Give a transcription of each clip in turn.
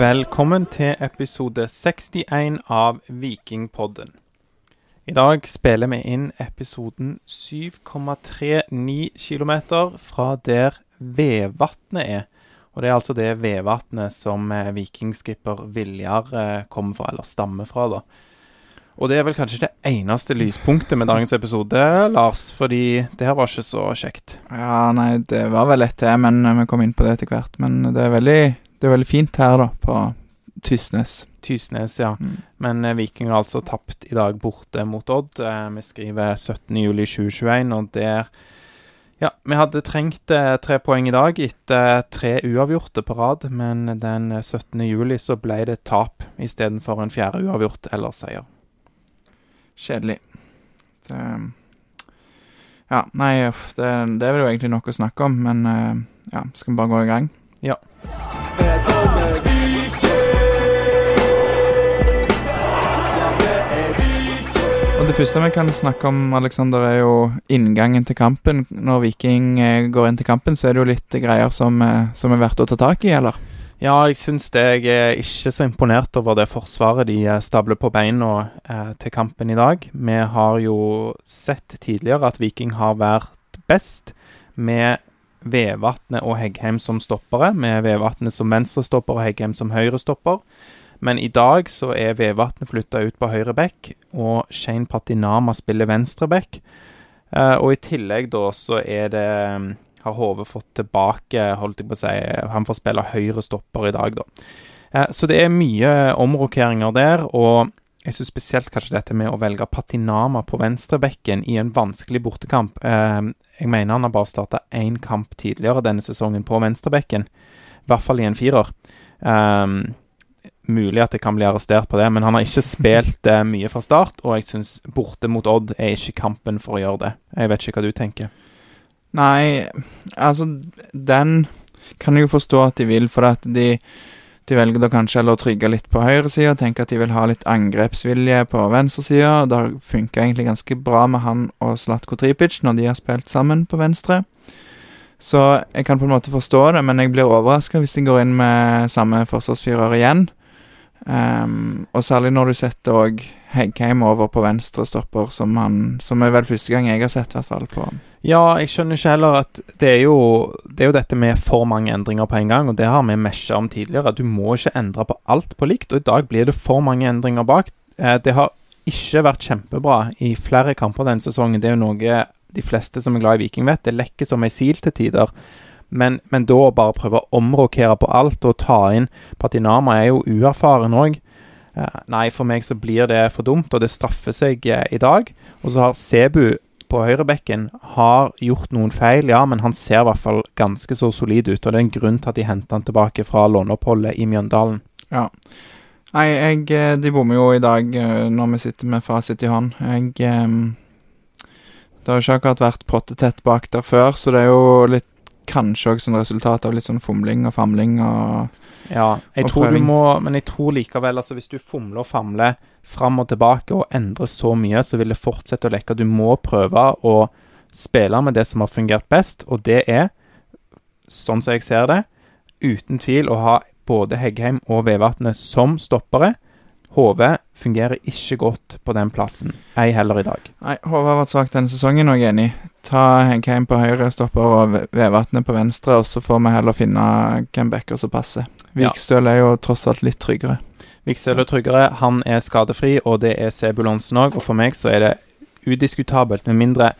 Velkommen til episode 61 av Vikingpodden. I dag spiller vi inn episoden 7,39 km fra der Vevatnet er. Og det er altså det Vevatnet som eh, vikingskipper Viljar eh, kommer fra, eller stammer fra, da. Og det er vel kanskje det eneste lyspunktet med dagens episode, Lars, fordi det her var ikke så kjekt. Ja, nei, det var vel ett til, men vi kom inn på det etter hvert. Men det er veldig, det er veldig fint her, da, på Tysnes. Tysnes, ja. Mm. Men eh, Viking har altså tapt i dag borte mot Odd. Eh, vi skriver 17.07.2021, og der Ja, vi hadde trengt eh, tre poeng i dag etter tre uavgjorte på rad, men den 17. juli så ble det tap istedenfor en fjerde uavgjort eller seier. Kjedelig. Det Ja, nei, det, det er vel jo egentlig nok å snakke om, men eh, ja, skal vi bare gå i gang? Ja. Og Det første vi kan snakke om, Alexander, er jo inngangen til kampen. Når Viking eh, går inn til kampen, så er det jo litt greier som, eh, som er verdt å ta tak i, eller? Ja, jeg syns det. Jeg er ikke så imponert over det forsvaret de eh, stabler på beina eh, til kampen i dag. Vi har jo sett tidligere at Viking har vært best med Vevatnet og Heggheim som stoppere. Med Vevatnet som venstrestopper og Heggheim som høyrestopper. Men i dag så er Vevatnet flytta ut på høyre bekk, og Shane Patinama spiller venstre bekk. Eh, og i tillegg da så er det mm, har HV fått tilbake, holdt jeg på å si Han får spille høyre stopper i dag, da. Eh, så det er mye omrokeringer der, og jeg syns spesielt kanskje dette med å velge Patinama på venstrebekken i en vanskelig bortekamp. Eh, jeg mener han har bare starta én kamp tidligere denne sesongen på venstrebekken, i hvert fall i en firer. Um, mulig at jeg kan bli arrestert på det, men han har ikke spilt eh, mye fra start, og jeg syns borte mot Odd er ikke kampen for å gjøre det. Jeg vet ikke hva du tenker. Nei, altså Den kan jeg jo forstå at de vil, for at de, de velger da kanskje heller å trygge litt på høyresida, tenker at de vil ha litt angrepsvilje på venstresida. Det har funka egentlig ganske bra med han og Slatko Tripic når de har spilt sammen på venstre. Så jeg kan på en måte forstå det, men jeg blir overraska hvis de går inn med samme forsvarsfirer igjen. Um, og særlig når du setter òg Heggheim over på venstre stopper, som, han, som er vel første gang jeg har sett, hvert fall. på Ja, jeg skjønner ikke heller at det er, jo, det er jo dette med for mange endringer på en gang, og det har vi mesja om tidligere. Du må ikke endre på alt på likt, og i dag blir det for mange endringer bak. Eh, det har ikke vært kjempebra i flere kamper denne sesongen. Det er jo noe de fleste som er glad i Viking vet. Det lekker som ei sil til tider. Men, men da bare prøve å omrokere på alt og ta inn Patinama er jo uerfaren òg. Eh, nei, for meg så blir det for dumt, og det straffer seg eh, i dag. Og så har Sebu på høyrebekken har gjort noen feil, ja, men han ser i hvert fall ganske så solid ut. Og det er en grunn til at de henter han tilbake fra låneoppholdet i Mjøndalen. Ja. Nei, jeg, eh, de bommer jo i dag når vi sitter med fasit i hånd. Jeg Det har jo ikke akkurat vært pottetett bak der før, så det er jo litt kanskje òg som resultat av litt sånn fomling og famling og Ja, jeg Og tror du må Men jeg tror likevel, altså hvis du fomler og famler fram og tilbake og endrer så mye, så vil det fortsette å lekke. Du må prøve å spille med det som har fungert best, og det er, sånn som jeg ser det, uten tvil å ha både Heggheim og Vevatnet som stoppere. HV fungerer ikke godt på den plassen, ei heller i dag. Nei, Håvard har vært svak denne sesongen, og jeg er enig. Ta Henkheim på høyre, stopper og Ve- Vevatnet på venstre, og så får vi heller finne hvem backer som passer. Vikstøl er jo tross alt litt tryggere. Vikstøl er Tryggere, han er skadefri, og det er Sebulonsen òg. Og for meg så er det udiskutabelt, med mindre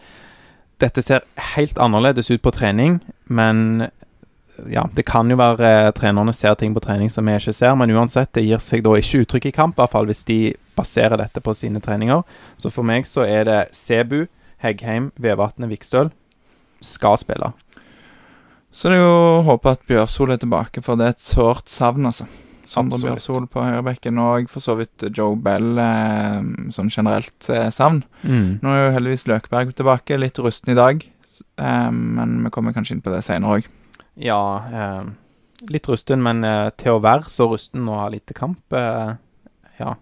dette ser helt annerledes ut på trening, men ja, det kan jo være eh, trenerne ser ting på trening som vi ikke ser, men uansett, det gir seg da ikke uttrykk i kamp, i hvert fall hvis de baserer dette på sine treninger. Så for meg så er det Sebu, Heggheim, Vevatnet, Vikstøl skal spille. Så det er jo å håpe at Bjørsol er tilbake, for det er et sårt savn, altså. Sondre Bjørsol på høyrebekken, og for så vidt Joe Bell eh, som generelt eh, savn. Mm. Nå er jo heldigvis Løkberg tilbake, litt rusten i dag, eh, men vi kommer kanskje inn på det senere òg. Ja, eh, litt rusten, men eh, til å være så rusten og ha lite kamp eh, Ja,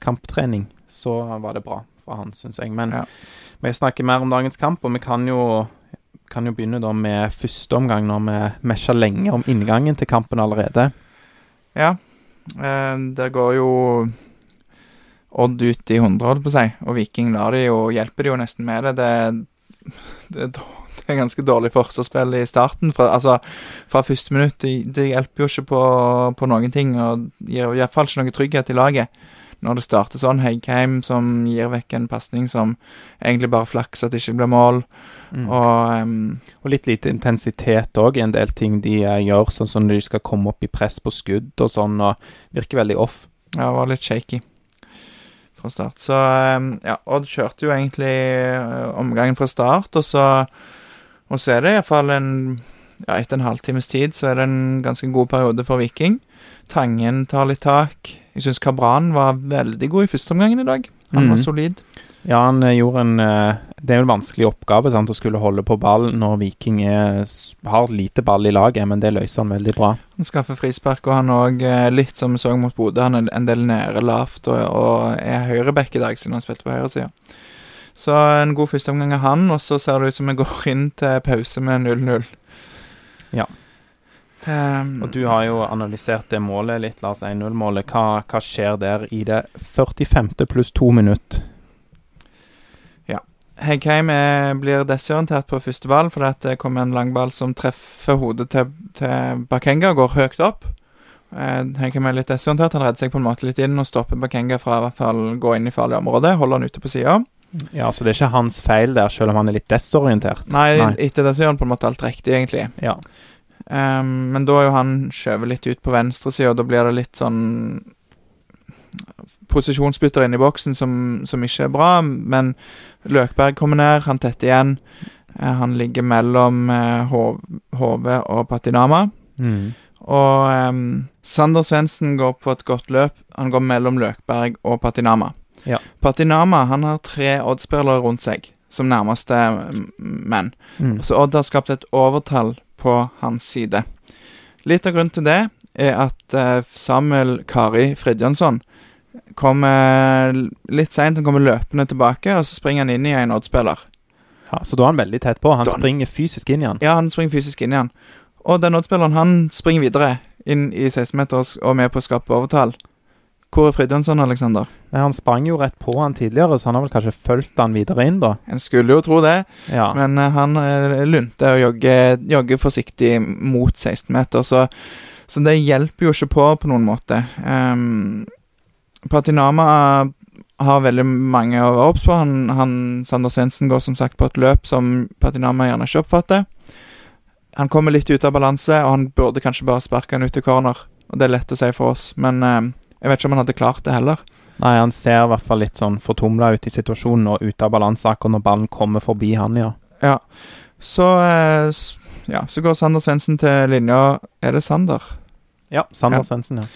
kamptrening, så var det bra fra han, syns jeg. Men Ja. vi snakker mer om dagens kamp, og vi kan jo, kan jo begynne da med første omgang, når vi mesja lenge om inngangen til kampen allerede. Ja, Eh, der går jo Odd ut i 100, holdt på å si, og Viking lar de jo, hjelper de jo nesten med det. Det, det, det er ganske dårlig forsvarsspill i starten. Fra, altså, fra første minutt. Det, det hjelper jo ikke på, på, noen ting, og gir iallfall ikke noe trygghet i laget. Når det starter sånn, Heggheim som gir vekk en pasning som egentlig bare flaks at det ikke blir mål. Mm. Og, um, og, litt lite intensitet òg en del ting de uh, gjør, sånn som når de skal komme opp i press på skudd og sånn, og virker veldig off. Ja, var litt shaky fra start. Så um, ja, Odd kjørte jo egentlig uh, omgangen fra start, og så, og så er det iallfall en ja, Etter en halvtimes tid så er det en ganske god periode for Viking. Tangen tar litt tak. Jeg syns Kabran var veldig god i første omgangen i dag. Han mm. var solid. Ja, han eh, gjorde en eh, Det er jo en vanskelig oppgave sant, å skulle holde på ball når Viking er, har lite ball i laget, men det løser han veldig bra. Han skaffer frispark, og han òg, eh, litt som vi så mot Bodø, han er en del nede lavt og, og er høyreback i dag, siden han spilte på høyresida. Så en god førsteomgang av han, og så ser det ut som vi går inn til pause med 0-0. Ja. Um, og du har jo analysert det målet litt, Lars 1-0-målet. Hva, hva, skjer der i det 45. pluss to minutt? Ja. Heggheim blir desorientert på første ball fordi det kommer en langball som treffer hodet til, til Bakenga og går høyt opp. Uh, Heggheim er litt desorientert. Han redder seg på en måte litt inn og stopper Bakenga fra i hvert fall gå inn i farlig område. Holder han ute på sida. Ja, Så det er ikke hans feil der, selv om han er litt desorientert? Nei, Nei. etter det så gjør han på en måte alt riktig, egentlig. Ja. Um, men da er jo han skjøvet litt ut på venstresida, og da blir det litt sånn posisjonsbytter inn i boksen som, som, ikke er bra. Men Løkberg kommer ned, han tetter igjen. Uh, han ligger mellom uh, HV og Patinama. Mm. Og um, Sander Svendsen går på et godt løp. Han går mellom Løkberg og Patinama. Ja. Patinama han har tre Odd-spillere rundt seg som nærmeste menn. Mm. Så Odd har skapt et overtall på hans side. Litt av grunnen til det er at eh, Samuel Kari Fridjansson kommer litt seint. Han kommer løpende tilbake, og så springer han inn i en Odd-spiller. Ja, Så da er han veldig tett på. Han da, springer fysisk inn i han. Ja, han springer fysisk inn i han. Og den Odd-spilleren han springer videre inn i 16-meter og er med på å skape overtall. Hvor er Fridtjonsson, Aleksander? Han sprang jo rett på han tidligere, så han har vel kanskje fulgt han videre inn, da. En skulle jo tro det, ja. men uh, han uh, lunte og jogger, jogger forsiktig mot 16 meter, så, så, det hjelper jo ikke på på noen måte. Um, Patinama har veldig mange obs på. Han, han, Sander Svendsen går som sagt på et løp som Patinama gjerne ikke oppfatter. Han kommer litt ut av balanse, og han burde kanskje bare sparke han ut i corner. Og det er lett å si for oss, men uh, jeg vet ikke om han hadde klart det heller. Nei, han ser i hvert fall litt sånn fortumla ut i situasjonen og ute av balanse akkurat når ballen kommer forbi han, ja. Ja. Så, eh, ja, så går Sander Svendsen til linja Er det Sander? Ja, Sander ja. Svendsen, ja.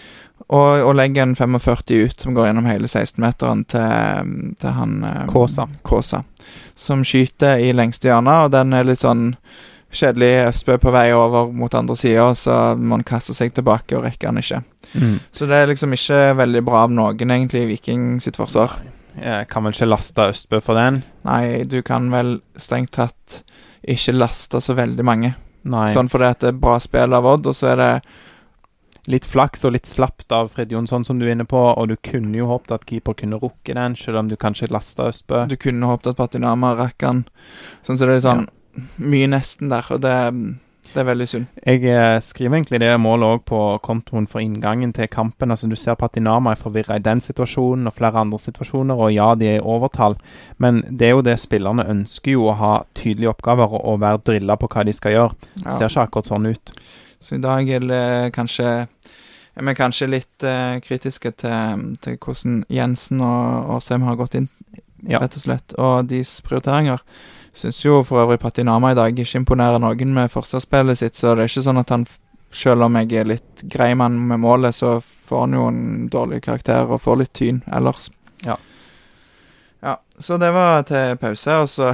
Og, og, legger en 45 ut, som går gjennom hele 16-meteren til, til han eh, Kåsa. Kåsa. Som skyter i lengste hjørne, og den er litt sånn kjedelig Østbø på vei over mot andre sida, så må han kaste seg tilbake og rekker han ikke. Mm. Så det er liksom ikke veldig bra av noen, egentlig, i Viking sitt forsvar. Jeg kan vel ikke laste Østbø for den? Nei, du kan vel strengt tatt ikke laste så veldig mange. Nei. Sånn fordi at det er bra spill av Odd, og så er det Litt flaks og litt slapt av Fred Jonsson, som du er inne på, og du kunne jo håpet at keeper kunne rukke den, selv om du kanskje lasta Østbø. Du kunne håpet at Patinama rakk den. Sånn så det er sånn ja. Mye nesten der, og det det er veldig synd. Jeg eh, skriver egentlig det målet òg på kontoen for inngangen til kampen. Altså Du ser Patinama er forvirra i den situasjonen og flere andre situasjoner, og ja, de er i overtall, men det er jo det spillerne ønsker jo å ha tydelige oppgaver og, og være drilla på hva de skal gjøre. Det ser ikke akkurat sånn ut. Så i dag er det kanskje er vi kanskje litt uh, kritiske til, til, hvordan Jensen og Sem har gått inn, ja. rett og slett, og deres prioriteringer. Syns jo for øvrig Patinama i dag ikke imponerer noen med forsvarsspillet sitt, så det er ikke sånn at han, selv om jeg er litt grei mann med målet, så får han jo en dårlig karakter og får litt tyn ellers. Ja. Ja, så det var til pause, og så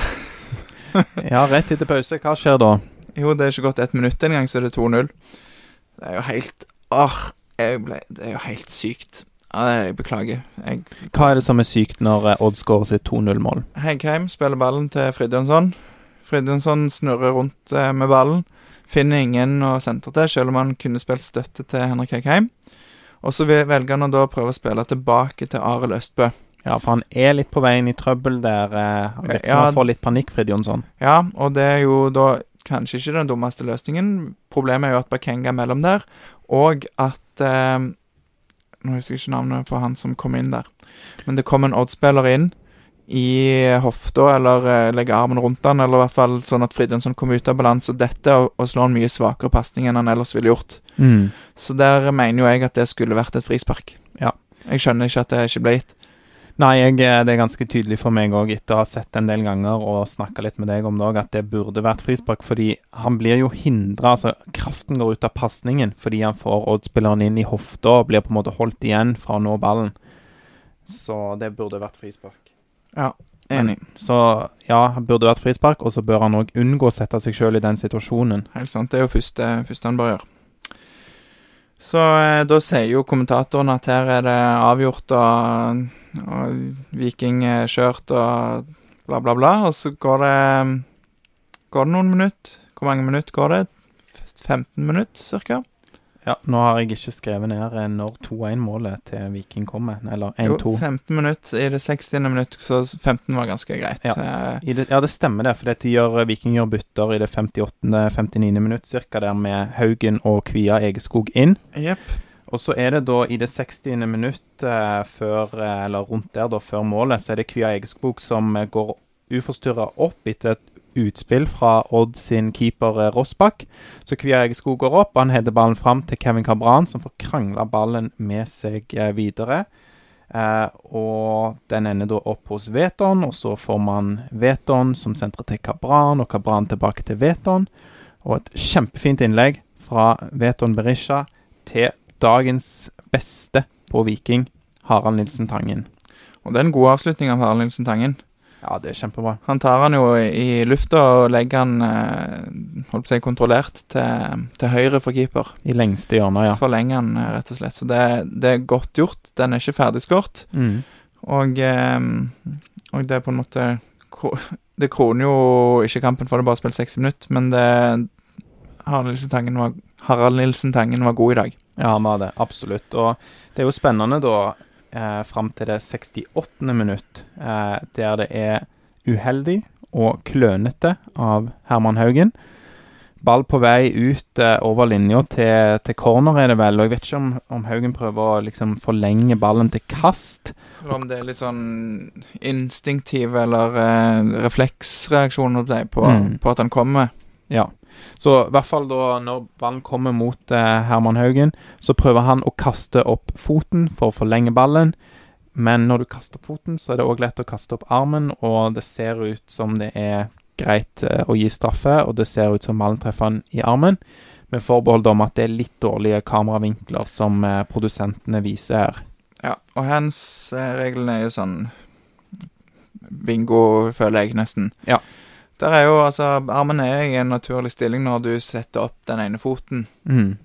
Ja, rett etter pause. Hva skjer da? Jo, det er ikke gått ett minutt engang, så er det 2-0. Det er jo helt Åh, ble, det er jo helt sykt. Jeg beklager. Jeg... Hva er det som er sykt når eh, Odd skårer sitt 2-0-mål? Heggheim spiller ballen til Fridjonsson. Fridjonsson snurrer rundt eh, med ballen. Finner ingen å sentre til, selv om han kunne spilt støtte til Henrik Heggheim. Og så velger han å da prøve å spille tilbake til Arild Østbø. Ja, for han er litt på veien i trøbbel der. Eh, han virker som han får litt panikk, Fridjonsson. Ja, og det er jo da kanskje ikke den dummeste løsningen. Problemet er jo at Bakenga er mellom der, og at eh, Nå husker jeg ikke navnet på han som kom inn der. Men det kom en Odd-spiller inn i hofta, eller eh, legge armen rundt han, eller i hvert fall sånn at Fridjonsson kom ut av balanse dette, og, og slår en mye svakere pasning enn han ellers ville gjort. Så der mener jo jeg at det skulle vært et frispark. Ja. Jeg skjønner ikke at det ikke ble gitt. Nei, jeg, eh, det er ganske tydelig for meg òg, etter å ha sett en del ganger og snakka litt med deg om det òg, at det burde vært frispark. Fordi han blir jo hindra, altså kraften går ut av pasningen fordi han får Odd-spilleren inn i hofta og blir på en måte holdt igjen fra å nå ballen. Så det burde vært frispark. Ja, Enig. Så ja, han burde vært frispark, og så bør han òg unngå å sette seg sjøl i den situasjonen. Helt sant. Det er jo første, første han bør gjøre. Så eh, da sier jo kommentatoren at her er det avgjort, og, og Viking kjørt, og bla, bla, bla. Og så går det Går det noen minutter? Hvor mange minutter går det? 15 minutter, cirka? Ja, nå har jeg ikke skrevet ned eh, når 2-1-målet til Viking kommer. Eller 1-2. Jo, 15 minutter i det 60. minutt, så 15 var ganske greit. Ja. Eh, det, ja, det stemmer det. For de gjør, Viking gjør bytter i det 58.-59. minutt cirka, der med Haugen og Kvia Egeskog inn. Yep. Og så er det da i det 60. minutt eh, før, eh, eller rundt der da, før målet, så er det Kvia Egeskog som går går uforstyrra opp etter et utspill fra Odd sin keeper eh, Rossbakk. Så Kvia Egeskog går opp, og han header ballen fram til Kevin Cabran, som får krangla ballen med seg eh, videre. Eh, og den ender da opp hos Veton, og så får man Veton som sentrer til Cabran, og Cabran tilbake til Veton. Og et kjempefint innlegg fra Veton Berisha til dagens beste på Viking, Harald Nilsen Tangen. Og det er en god avslutning av Harald Nilsen Tangen. Ja, det er kjempebra. Han tar han jo i lufta og legger han eh, holdt seg kontrollert til, til høyre for keeper. I lengste hjørne, ja. Forlenger han eh, rett og slett. Så det, det er godt gjort. Den er ikke ferdigskåret. Mm. Og, eh, og det er på en måte Det kroner jo ikke kampen for det bare spilt 60 minutter, men det Harald Nilsen Tangen var, Harald Nilsen Tangen var god i dag. Ja, han var det. Absolutt. Og det er jo spennende da, eh, fram til det 68. minutt, eh, der det er uheldig og klønete av Herman Haugen. Ball på vei ut eh, over linja til, til corner, er det vel. Og jeg vet ikke om, om Haugen prøver å liksom forlenge ballen til kast. Eller om det er litt sånn instinktiv eller eh, refleksreaksjon på, Mm. på at han kommer. Ja. Så i hvert fall da når ballen kommer mot eh, Herman Haugen, så prøver han å kaste opp foten for å forlenge ballen. Men når du kaster opp foten, så er det òg lett å kaste opp armen, og det ser ut som det er greit eh, å gi straffe, og det ser ut som ballen treffer han i armen. Med forbehold om at det er litt dårlige kameravinkler som eh, produsentene viser her. Ja, og hands-reglene er jo sånn bingo, føler jeg nesten. Ja. Der er jo altså Armen er i en naturlig stilling når du setter opp den ene foten. Mm.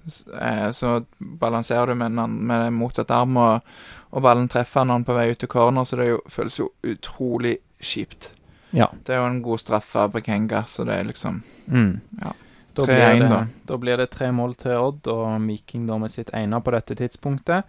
Eh, så balanserer du med, med motsatt arm, og, og ballen treffer når er på vei ut til corner, så det jo, føles jo utrolig kjipt. Ja. Det er jo en god straff av Bekenga, så det er liksom Mm. Ja. Da blir, det, da. da blir det tre mål til Odd, og Viking da med sitt ene på dette tidspunktet.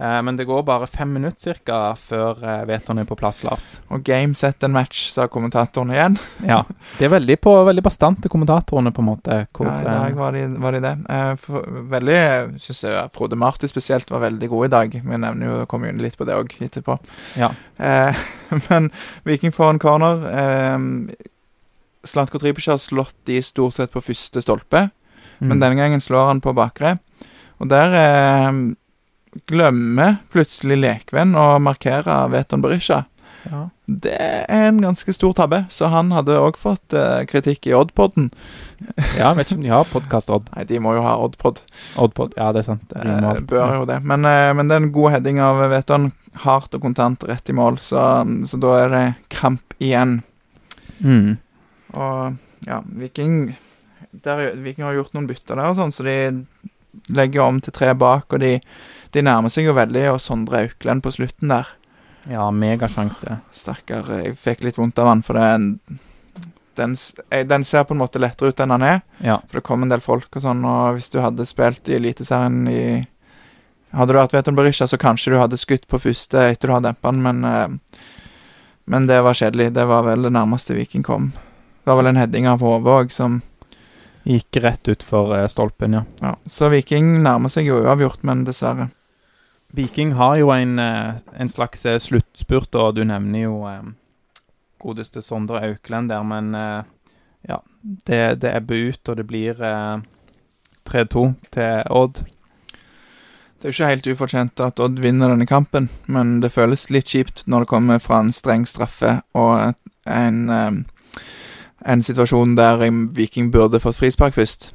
Eh, men det går bare fem minutter cirka før eh, Veton er på plass, Lars. Og game set and match, sa kommentatoren igjen. Ja, De er veldig, på, veldig bastante, kommentatorene, på en måte. Hvor, ja, I dag eh, var de, var de det. Eh, veldig synes jeg Frode Marti spesielt var veldig god i dag. Vi nevner jo, kommer jo inn litt på det òg etterpå. ja. Eh, men Viking får en corner. Eh, Slatko Tripic har slått de stort sett på første stolpe, Mm. men denne gangen slår han på bakre. Og der eh, glemmer plutselig Lekvenn og markere Veton Berisha. ja. Det er en ganske stor tabbe, så han hadde òg fått eh, kritikk i Oddpodden. ja, jeg vet ikke om de har podkast Odd. Nei, de må jo ha Oddpod. Oddpod. Ja, det er sant. De Eh, bør jo det. Men, eh, men det er en god heading av Veton. Hardt og kontant rett i mål, så, så da er det kamp igjen. Mm. Og ja, Viking der, Viking har gjort noen bytter der, og sånn, så de legger om til tre bak. Og de, de nærmer seg jo veldig, og Sondre Aukland på slutten der. Ja, megasjanse. Stakkar. Jeg fikk litt vondt av han, for det er en den, eh, den ser på en måte lettere ut enn han er. Ja. For det kom en del folk og sånn, og hvis du hadde spilt i Eliteserien i Hadde du vært Veton Berisha, så kanskje du hadde skutt på første etter du hadde dempa den, men eh, Men det var kjedelig. Det var vel det nærmeste Viking kom. Det var vel en heading av hodet òg som Gikk rett utfor eh, stolpen, ja. Ja. Så Viking nærmer seg jo uavgjort, men dessverre. Viking har jo en, eh, en slags eh, sluttspurt, og du nevner jo eh, godeste Sondre Aukland der, men ja. Det, det ebber ut, og det blir eh, 3-2 til Odd. Det er jo ikke helt ufortjent at Odd vinner denne kampen, men det føles litt kjipt når det kommer fra en streng straffe og en, eh, en situasjon der Viking burde fått frispark først.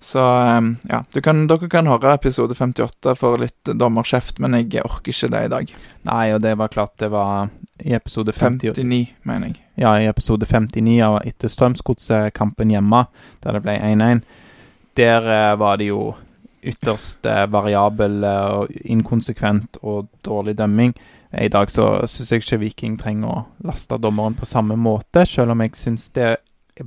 Så eh, ja, du kan, dere kan høre episode 58 for litt dommerkjeft, men jeg orker ikke det i dag. Nei, og det var klart det var i episode 50 59, mener jeg. Ja, i episode 59 av etter Strømsgodset-kampen hjemme, der det ble 1-1. Der uh, var det jo ytterst uh, variabel og og inkonsekvent og dårlig dømming. I dag så syns jeg ikke Viking trenger å laste dommeren på samme måte, selv om jeg syns det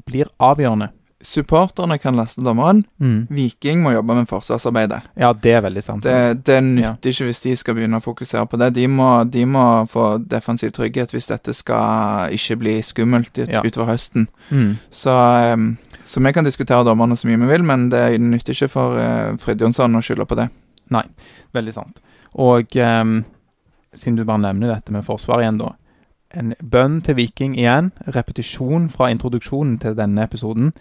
blir avgjørende. Supporterne kan laste dommeren. Mm. Viking må jobbe med forsvarsarbeidet. Ja, det er veldig sant. Det, det nytter ikke hvis de skal begynne å fokusere på det. De må, de må få defensiv trygghet hvis dette skal ikke bli skummelt ut, Ja. utover høsten. Mm. Så, em, så vi kan diskutere dommerne så mye vi vil, men det nytter ikke for uh, Fridtjonsson å skylde på det. Nei, Veldig sant. Og ehm, siden du bare nevner dette med forsvar igjen, da. En bønn til Viking igjen. Repetisjon fra introduksjonen til denne episoden.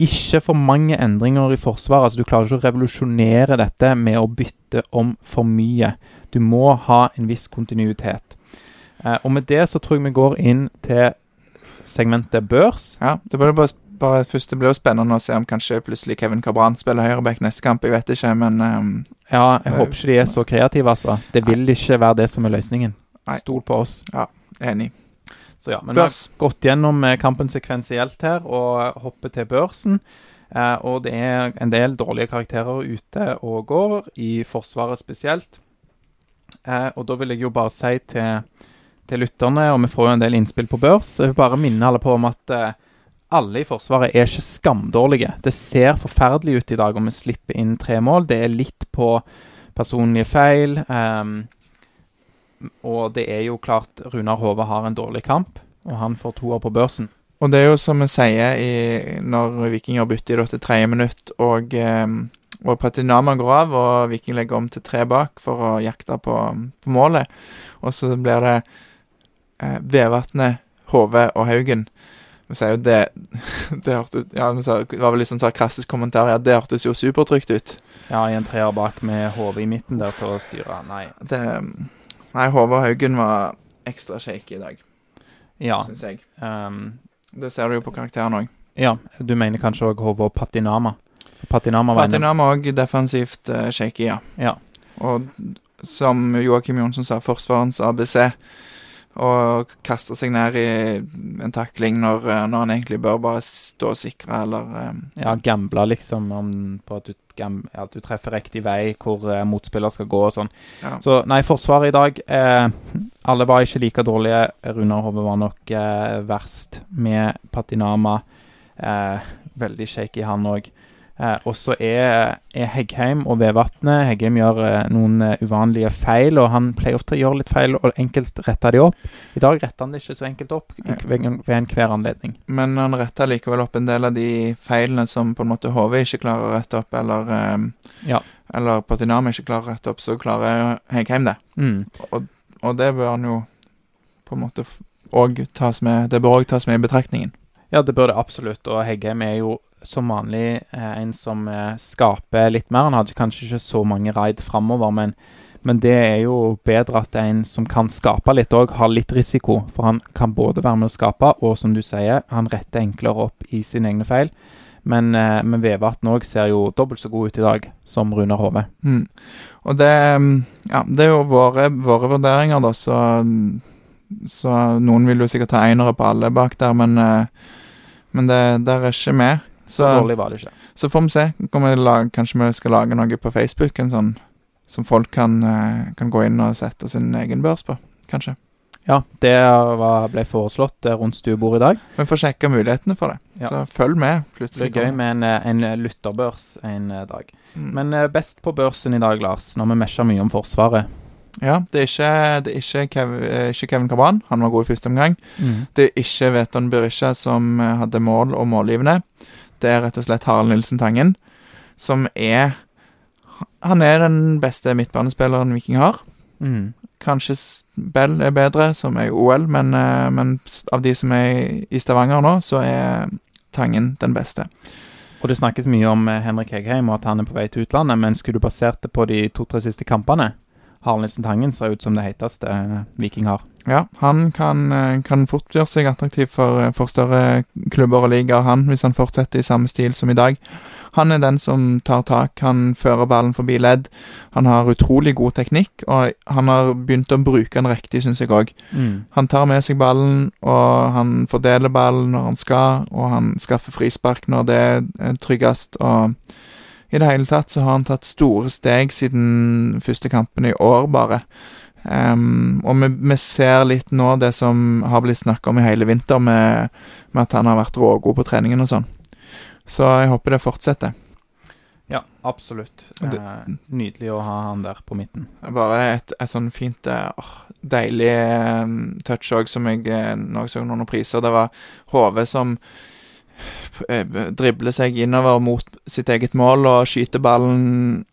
Ikke for mange endringer i forsvaret. Altså, du klarer ikke å revolusjonere dette med å bytte om for mye. Du må ha en viss kontinuitet. Eh, og med det så tror jeg vi går inn til segmentet børs. Ja, det blir bare, bare først, det blir jo spennende å se om kanskje plutselig Kevin Cabran spiller høyreback neste kamp. Jeg vet ikke, men um, Ja, jeg håper ikke de er så kreative, altså. Det vil ikke være det som er løsningen. Stol på oss. Ja, enig. Så ja, men vi har gått gjennom eh, kampen sekvensielt her og hopper til børsen. Eh, og det er en del dårlige karakterer ute og går, i Forsvaret spesielt. Eh, og da vil jeg jo bare si til, til lytterne, og vi får jo en del innspill på børs, jeg vil bare minne alle på om at eh, alle i Forsvaret er ikke skamdårlige. Det ser forferdelig ut i dag om vi slipper inn tre mål. Det er litt på personlige feil. Um, og det er jo klart Runar Hove har en dårlig kamp, og han får toer på børsen. Og det er jo som vi sier i, når Vikinger bytter i dette tredje minutt, og, em, og Patinama går av, og Viking legger om til tre bak for å jakte på, på målet. Og så blir det eh, Vevatnet, Hove og Haugen. Vi sier jo det Det hørtes ja, vi sa, det var vel litt sånn sarkastisk kommentar. Ja, det hørtes jo supertrygt ut. Ja, i en treer bak med Hove i midten der til å styre. Nei. Det Nei, Hove og Haugen var ekstra shaky i dag, Ja. syns jeg. Um, Det ser du jo på karakteren òg. ja, du mener kanskje òg Hove og Patinama? Patinama var Patinama òg defensivt uh, shaky, ja. Ja. Og som Joakim Jonsson sa, forsvarens ABC. Og kaste seg ned i en takling når, eh, når han egentlig bør bare stå og sikre, eller eh, Ja, gambler liksom om, på at du, gam, ja, at du treffer riktig vei, hvor eh, motspiller skal gå og sånn. ja. Så nei, Forsvaret i dag eh, Alle var ikke like dårlige. Runar Hove var nok eh, verst, med Patinama. Eh, veldig shaky, han òg. Eh, og så er, er Heggheim og Vevatnet Heggheim gjør eh, noen eh, uvanlige feil, og han pleier ofte å gjøre litt feil, og enkelt retter de opp. I dag retter han det ikke så enkelt opp ved, ved enhver anledning. Men han retter likevel opp en del av de feilene som på en måte HV ikke klarer å rette opp, eller eh, Ja. Eller Patinama ikke klarer å rette opp, så klarer Heggheim det. Mm. Og det bør han jo på en måte òg tas med Det bør òg tas med i betraktningen. Ja, det bør det absolutt. Og Heggheim er jo som vanlig eh, en som eh, skaper litt mer. Han hadde kanskje ikke så mange raid framover, men, men det er jo bedre at en som kan skape litt òg, har litt risiko. For han kan både være med å skape, og som du sier, han retter enklere opp i sine egne feil. Men, eh, men Vevatn òg ser jo dobbelt så god ut i dag som Runar Hove. Mm. Og det mm, Ja, det er jo våre, våre vurderinger, da, så Så noen vil jo sikkert ta einere på alle bak der, men eh, Men det der er ikke med. Så Så, dårlig var det ikke. så får vi se. Vi lage, kanskje vi skal lage noe på Facebook, en sånn som folk kan, eh, kan gå inn og sette sin egen børs på. Kanskje. Ja, det var, ble foreslått eh, rundt stuebordet i dag. Vi får sjekke mulighetene for det. Ja. Så følg med. Det Plutselig blir gøy med en, en lytterbørs en eh, dag. Mm. Men eh, best på børsen i dag, Lars, når vi mesjer mye om Forsvaret. Ja, det er ikke, det er ikke, Kev, eh, ikke Kevin Cabran. Han var god i første omgang. Det er ikke Veton Berisha som eh, hadde mål og målgivende. Det er rett og slett Harald Nilsen Tangen, som er Han er den beste midtbanespilleren Viking har. Mm. Kanskje Bell er bedre, som er i OL, men, eh, men av de som er i Stavanger nå, så er Tangen den beste. Og det snakkes mye om Henrik Hegheim og at han er på vei til utlandet, men skulle du basert det på de to-tre siste kampene Harald Nilsen Tangen ser ut som det heteste eh, Viking har. Ja, han kan, eh, kan fort gjøre seg attraktiv for, eh, for større klubber og ligaer, han, hvis han fortsetter i samme stil som i dag. Han er den som tar tak, han fører ballen forbi ledd. Han har utrolig god teknikk, og han har begynt å bruke den riktig, syns jeg òg. Han tar med seg ballen, og han fordeler ballen når han skal, og han skaffer frispark når det er tryggest. Og i det hele tatt så har han tatt store steg siden første kampen i år, bare. Um, og vi, vi ser litt nå det som har blitt snakka om i hele vinter, med, med at han har vært rågod på treningen og sånn. Så jeg håper det fortsetter. Ja, absolutt. Det- Eh, nydelig å ha han der på midten. Bare et, et sånn fint, eh, åh, deilig eh, touch òg, som jeg nå så noen priser. Det var HV som eh, dribler seg innover mot sitt eget mål og skyter ballen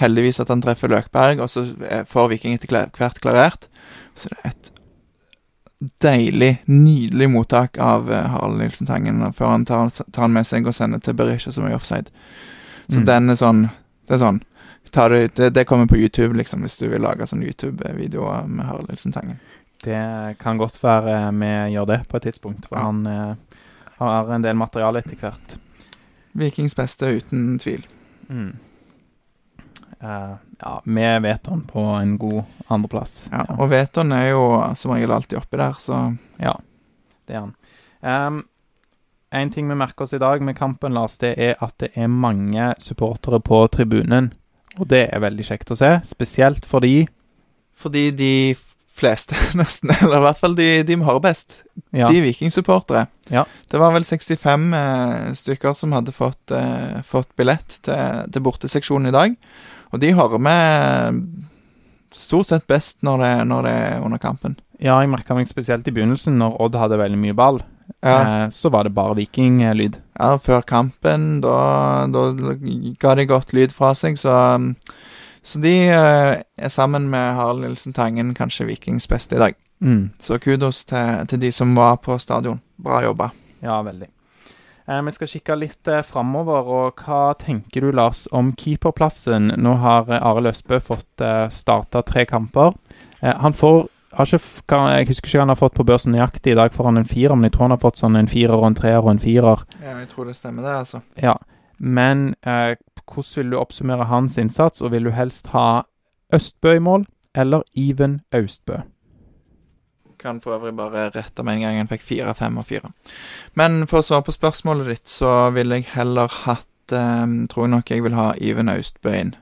Heldigvis at han treffer Løkberg, og så eh, får Viking etter hvert klarert. Så det er et deilig, nydelig mottak av eh, Harald Nilsen Tangen før han tar, tar han med seg og sender til Berisha, som er offside. Så Mm. den er sånn Det er sånn ta det, det, kommer på YouTube, liksom, hvis du vil lage sånn YouTube-videoer med Harald Nilsen Tangen. Det kan godt være vi gjør det på et tidspunkt, for Ja. han har en del materiale etter hvert. Vikings beste, uten tvil. Mm. Uh, ja, med Veton på en god andreplass. Ja, og Veton er jo som regel alltid oppi der, så Ja, det er han. Um, en ting vi merker oss i dag med kampen, Lars, det er at det er mange supportere på tribunen. Og det er veldig kjekt å se, spesielt fordi Fordi de fleste, nesten, eller i hvert fall de, de vi har best, ja, de er vikingsupportere. Ja. Det var vel 65 eh, stykker som hadde fått, eh, fått billett til, til borteseksjonen i dag. Og de hører med stort sett best når det, når det er under kampen. ja, jeg merka meg spesielt i begynnelsen, når Odd hadde veldig mye ball. Ja, Eh, så var det bare vikinglyd. ja før kampen, da, da ga de godt lyd fra seg, så Så de eh, er sammen med Harald Nilsen Tangen kanskje Vikings beste i dag. Mm. Så kudos til, til de som var på stadion. Bra jobba. Ja, veldig. Eh, vi skal kikke litt eh, framover, og hva tenker du, Lars, om keeperplassen? Nå har eh, Arild Østbø fått eh, starta tre kamper. Eh, han får ikke, kan, Jeg husker ikke han har fått på børsen nøyaktig. I dag får han en firer, men jeg tror han har fått sånn en firer og en treer og en firer. Ja, jeg tror det stemmer, det, altså. Ja. Men eh, hvordan vil du oppsummere hans innsats, og vil du helst ha Østbø i mål eller Even Austbø? Kan for øvrig bare rette med en gang han fikk fire, fem og fire. Men for å svare på spørsmålet ditt, så ville jeg heller hatt eh, Tror jeg nok jeg vil ha Iven Austbø inn.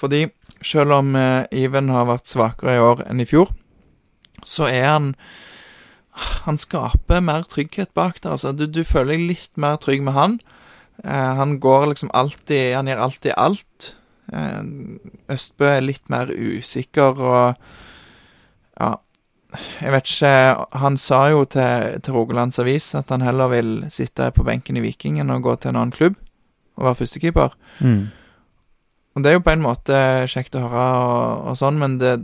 Fordi selv om eh, Iven har vært svakere i år enn i fjor, så er han Han skaper mer trygghet bak der, altså. Du, du føler deg litt mer trygg med han. Eh, han går liksom alltid Han gjør alltid alt. Eh, Østbø er litt mer usikker og Ja, jeg vet ikke Han sa jo til, til Rogalands Avis at han heller vil sitte på benken i Viking enn å gå til en annen klubb og være førstekeeper. Og det er jo på en måte kjekt å høre og, og sånn, men det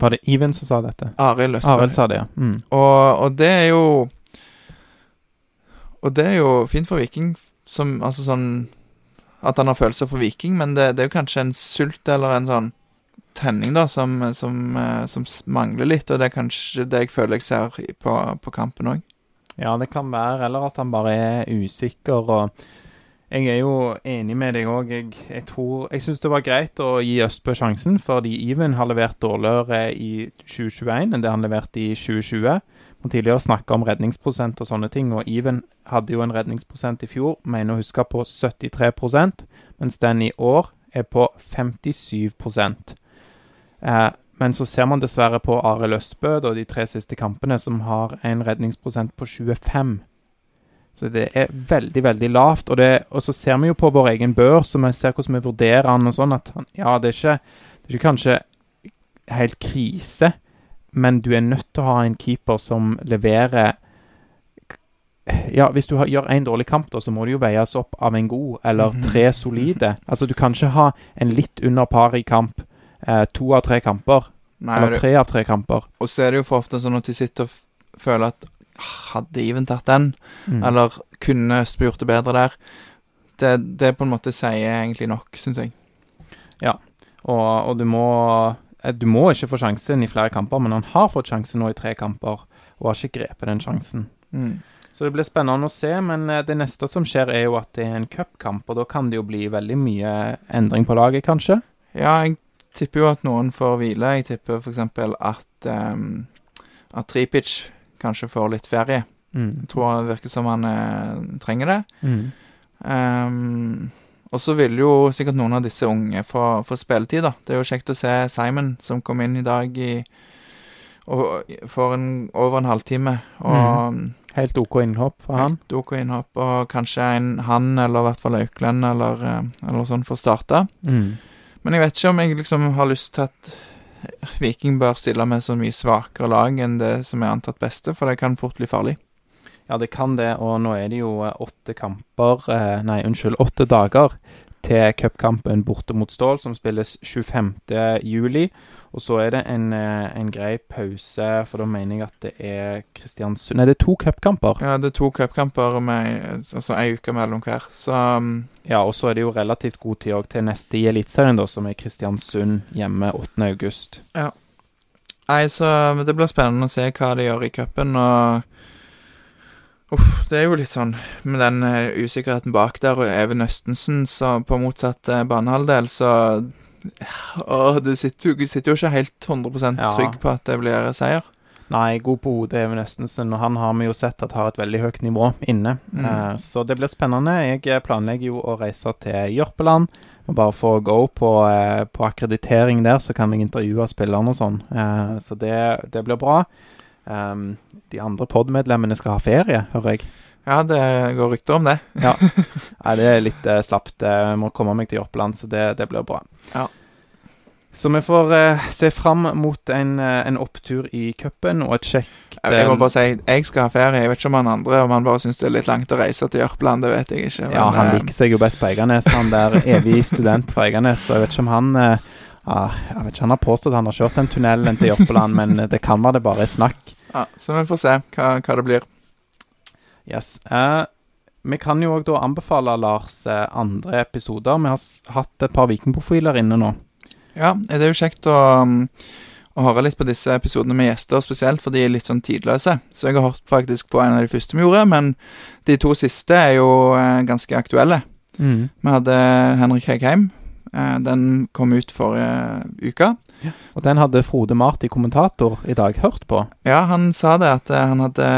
Var det Even som sa dette? Arild Østbø Arild sa det, ja. Mm. og, og det er jo Og det er jo fint for Viking, som Altså sånn At han har følelser for Viking, men det, det er jo kanskje en sult eller en sånn tenning, da, som, som, eh, som mangler litt, og det er kanskje det jeg føler jeg ser på, på kampen òg. Ja, det kan være, eller at han bare er usikker. og Jeg er jo enig med deg òg. Jeg, jeg, jeg syns det var greit å gi Østbø sjansen, fordi Even har levert dårligere i 2021 enn det han leverte i 2020. Man tidligere snakka om redningsprosent og sånne ting, og Even hadde jo en redningsprosent i fjor, mener å huske på 73 mens den i år er på 57 eh, men så ser man dessverre på Arild Østbø og de tre siste kampene, som har en redningsprosent på 25. Så det er veldig, veldig lavt. Og, det, og så ser vi jo på vår egen børs, og vi ser hvordan vi vurderer han og sånn, at han, ja, det er, ikke, det er ikke kanskje helt krise, men du er nødt til å ha en keeper som leverer ja, hvis du har, gjør én dårlig kamp, da, så må det jo veies opp av en god, eller Mhm. tre solide. Altså, du kan ikke ha en litt under par i kamp eh, to av tre kamper, Nei, eller tre av tre kamper. og så er det jo for ofte sånn at de sitter og føler at «Ah, Hadde Iven tatt den? Mm. Eller kunne spurt det bedre der? Det, det på en måte sier egentlig nok, syns jeg. Og, og du må Du må ikke få sjansen i flere kamper, men han har fått sjansen nå i tre kamper, og har ikke grepet den sjansen. Mm. Så det blir spennende å se, men eh, det neste som skjer, er jo at det er en cupkamp, og da kan det jo bli veldig mye endring på laget, kanskje. Ja, jeg tipper jo at noen får hvile. Jeg tipper f.eks. at um, At Tripic kanskje får litt ferie. Mm. Jeg tror det virker som han eh, trenger det. Mm. Ehm, og så vil jo sikkert noen av disse unge få, få spilletid, da. Det er jo kjekt å se Simon, som kom inn i dag i og for en, over en halvtime. Og Helt OK innhopp for han. helt OK innhopp. Og kanskje en han, eller i hvert fall Auklend, eller, eh, eller sånn, får starte. Mm. Men jeg vet ikke om jeg liksom har lyst til at Viking bør stille med så mye svakere lag enn det som er antatt beste, for det kan fort bli farlig. Ja, det kan det, og nå er det jo eh, åtte kamper eh, Nei, unnskyld, åtte dager til cupkampen borte mot Stål, som spilles 25. juli. Og så er det en, eh, en grei pause, for da mener jeg at det er Kristiansund Nei, det er to cupkamper. Ja, det er to cupkamper med altså ei uke mellom hver, så um, Ja, og så er det jo relativt god tid òg til neste i Eliteserien, da, som er Kristiansund hjemme 8. august. Nei, så det blir spennende å se hva de gjør i cupen, og Uff, det er jo litt sånn med den uh, usikkerheten bak der, og Even Østensen så på motsatt uh, banehalvdel, så Åh, du sitter, du sitter jo ikke helt 100 Ja. trygg på at det blir seier. Nei, god på hodet Even Østensen, og han har vi jo sett at har et veldig høyt nivå inne. Mm. Uh, så det blir spennende. Jeg planlegger jo å reise til Jørpeland. Og bare få gå på, uh, på akkreditering der, så kan jeg intervjue spillerne og sånn. Uh, så det, det blir bra. Um, de andre pod-medlemmene skal ha ferie, hører jeg. Ja, det går rykter om det. Nei, det er litt uh, slapt. Jeg må komme meg til Jørpeland, så det, det blir bra. Ja. Så vi får uh, se fram mot en, uh, en opptur i cupen og et kjekt Jeg, jeg må eh, bare si jeg skal ha ferie. Jeg vet ikke om han andre om han bare syns det er litt langt å reise til Jørpeland. Det vet jeg ikke. Ja, han eh, liker seg jo best på Eiganes. Han der evig student fra Eiganes. Så jeg vet ikke om han eh, ja, Jeg vet ikke, Han har påstått han har kjørt den tunnelen til Jørpeland, men det kan være det bare er snakk. ja, Så vi får se hva, hva det blir. Yes. Eh, vi kan jo òg da anbefale Lars eh, andre episoder. Vi har hatt et par vikingprofiler inne nå. Ja, det er jo kjekt å, um, å høre litt på disse episodene med gjester, spesielt for de er litt sånn tidløse. Så jeg har hørt faktisk på en av de første vi gjorde, men de to siste er jo eh, ganske aktuelle. Mm. Vi hadde Henrik Hegheim. Eh, den kom ut forrige uke. Og den hadde Frode Marti, kommentator, i dag hørt på. Ja, han sa det at eh, han hadde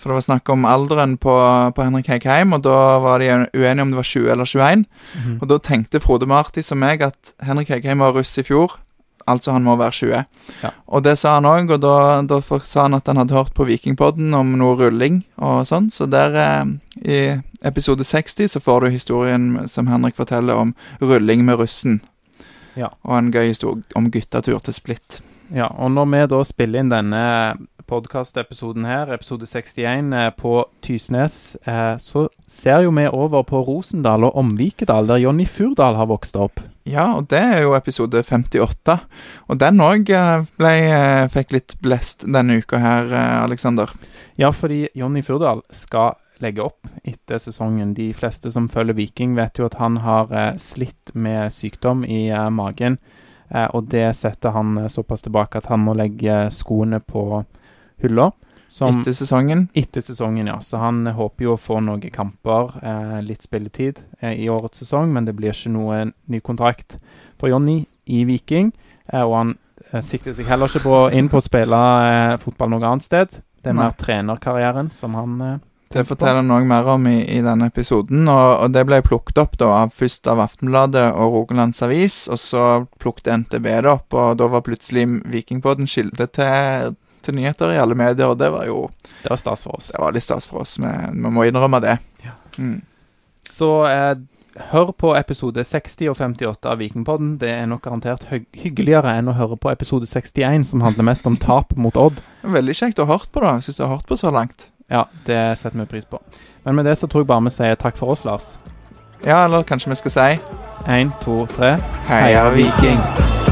For det var snakk om alderen på, på Henrik Heikheim, og da var de uenige om det var 20 eller 21. Mhm. Og da tenkte Frode Marti som meg at Henrik Heikheim var russ i fjor, altså han må være 20. Ja. Og det sa han òg, og da, da sa han at han hadde hørt på Vikingpodden om noe rulling og sånn, så der eh, i episode 60 så får du historien som Henrik forteller om rulling med russen. Ja. Og en gøy historie om guttatur til Splitt. Ja, og når vi da spiller inn denne podkastepisoden her, episode 61, eh, på Tysnes, eh, så ser jo vi over på Rosendal og Omvikedal, der Jonny Furdal har vokst opp. Ja, og det er jo episode 58. Og den òg fikk litt blest denne uka her, eh, Aleksander. Ja, fordi Jonny Furdal skal legge opp etter sesongen. De fleste som følger Viking, vet jo at han har eh, slitt med sykdom i eh, magen. Eh, og det setter han eh, såpass tilbake at han må legge skoene på hylla. Som Etter sesongen. etter sesongen, ja. Så han håper jo å få noen kamper, eh, litt spilletid, eh, i årets sesong. Men det blir ikke noe ny kontrakt for Jonny i Viking. Eh, og han eh, sikter seg heller ikke på, inn på å spille eh, fotball noe annet sted. Det er Nei. mer trenerkarrieren som han eh, Det forteller han noe mer om i, i denne episoden, og, og det ble plukket opp da av, først av Aftenbladet og Rogalands Avis, og så plukket NTB det opp, og da var plutselig Vikingpodden kilde til, til nyheter i alle medier, og det var jo Det var stas for oss. Det var litt stas for oss, vi, vi må innrømme det. Ja. Mm. Så eh, hør på episode 60 og 58 av Vikingpodden. Det er nok garantert hy hyggeligere enn å høre på episode 61, som handler mest om tap mot Odd. Veldig kjekt å ha hørt på, da, Syns du har hørt på så langt. Ja, det setter vi pris på. Men med det så tror jeg bare vi sier takk for oss, Lars. Ja, eller kanskje vi skal si Én, to, tre. Heia Viking!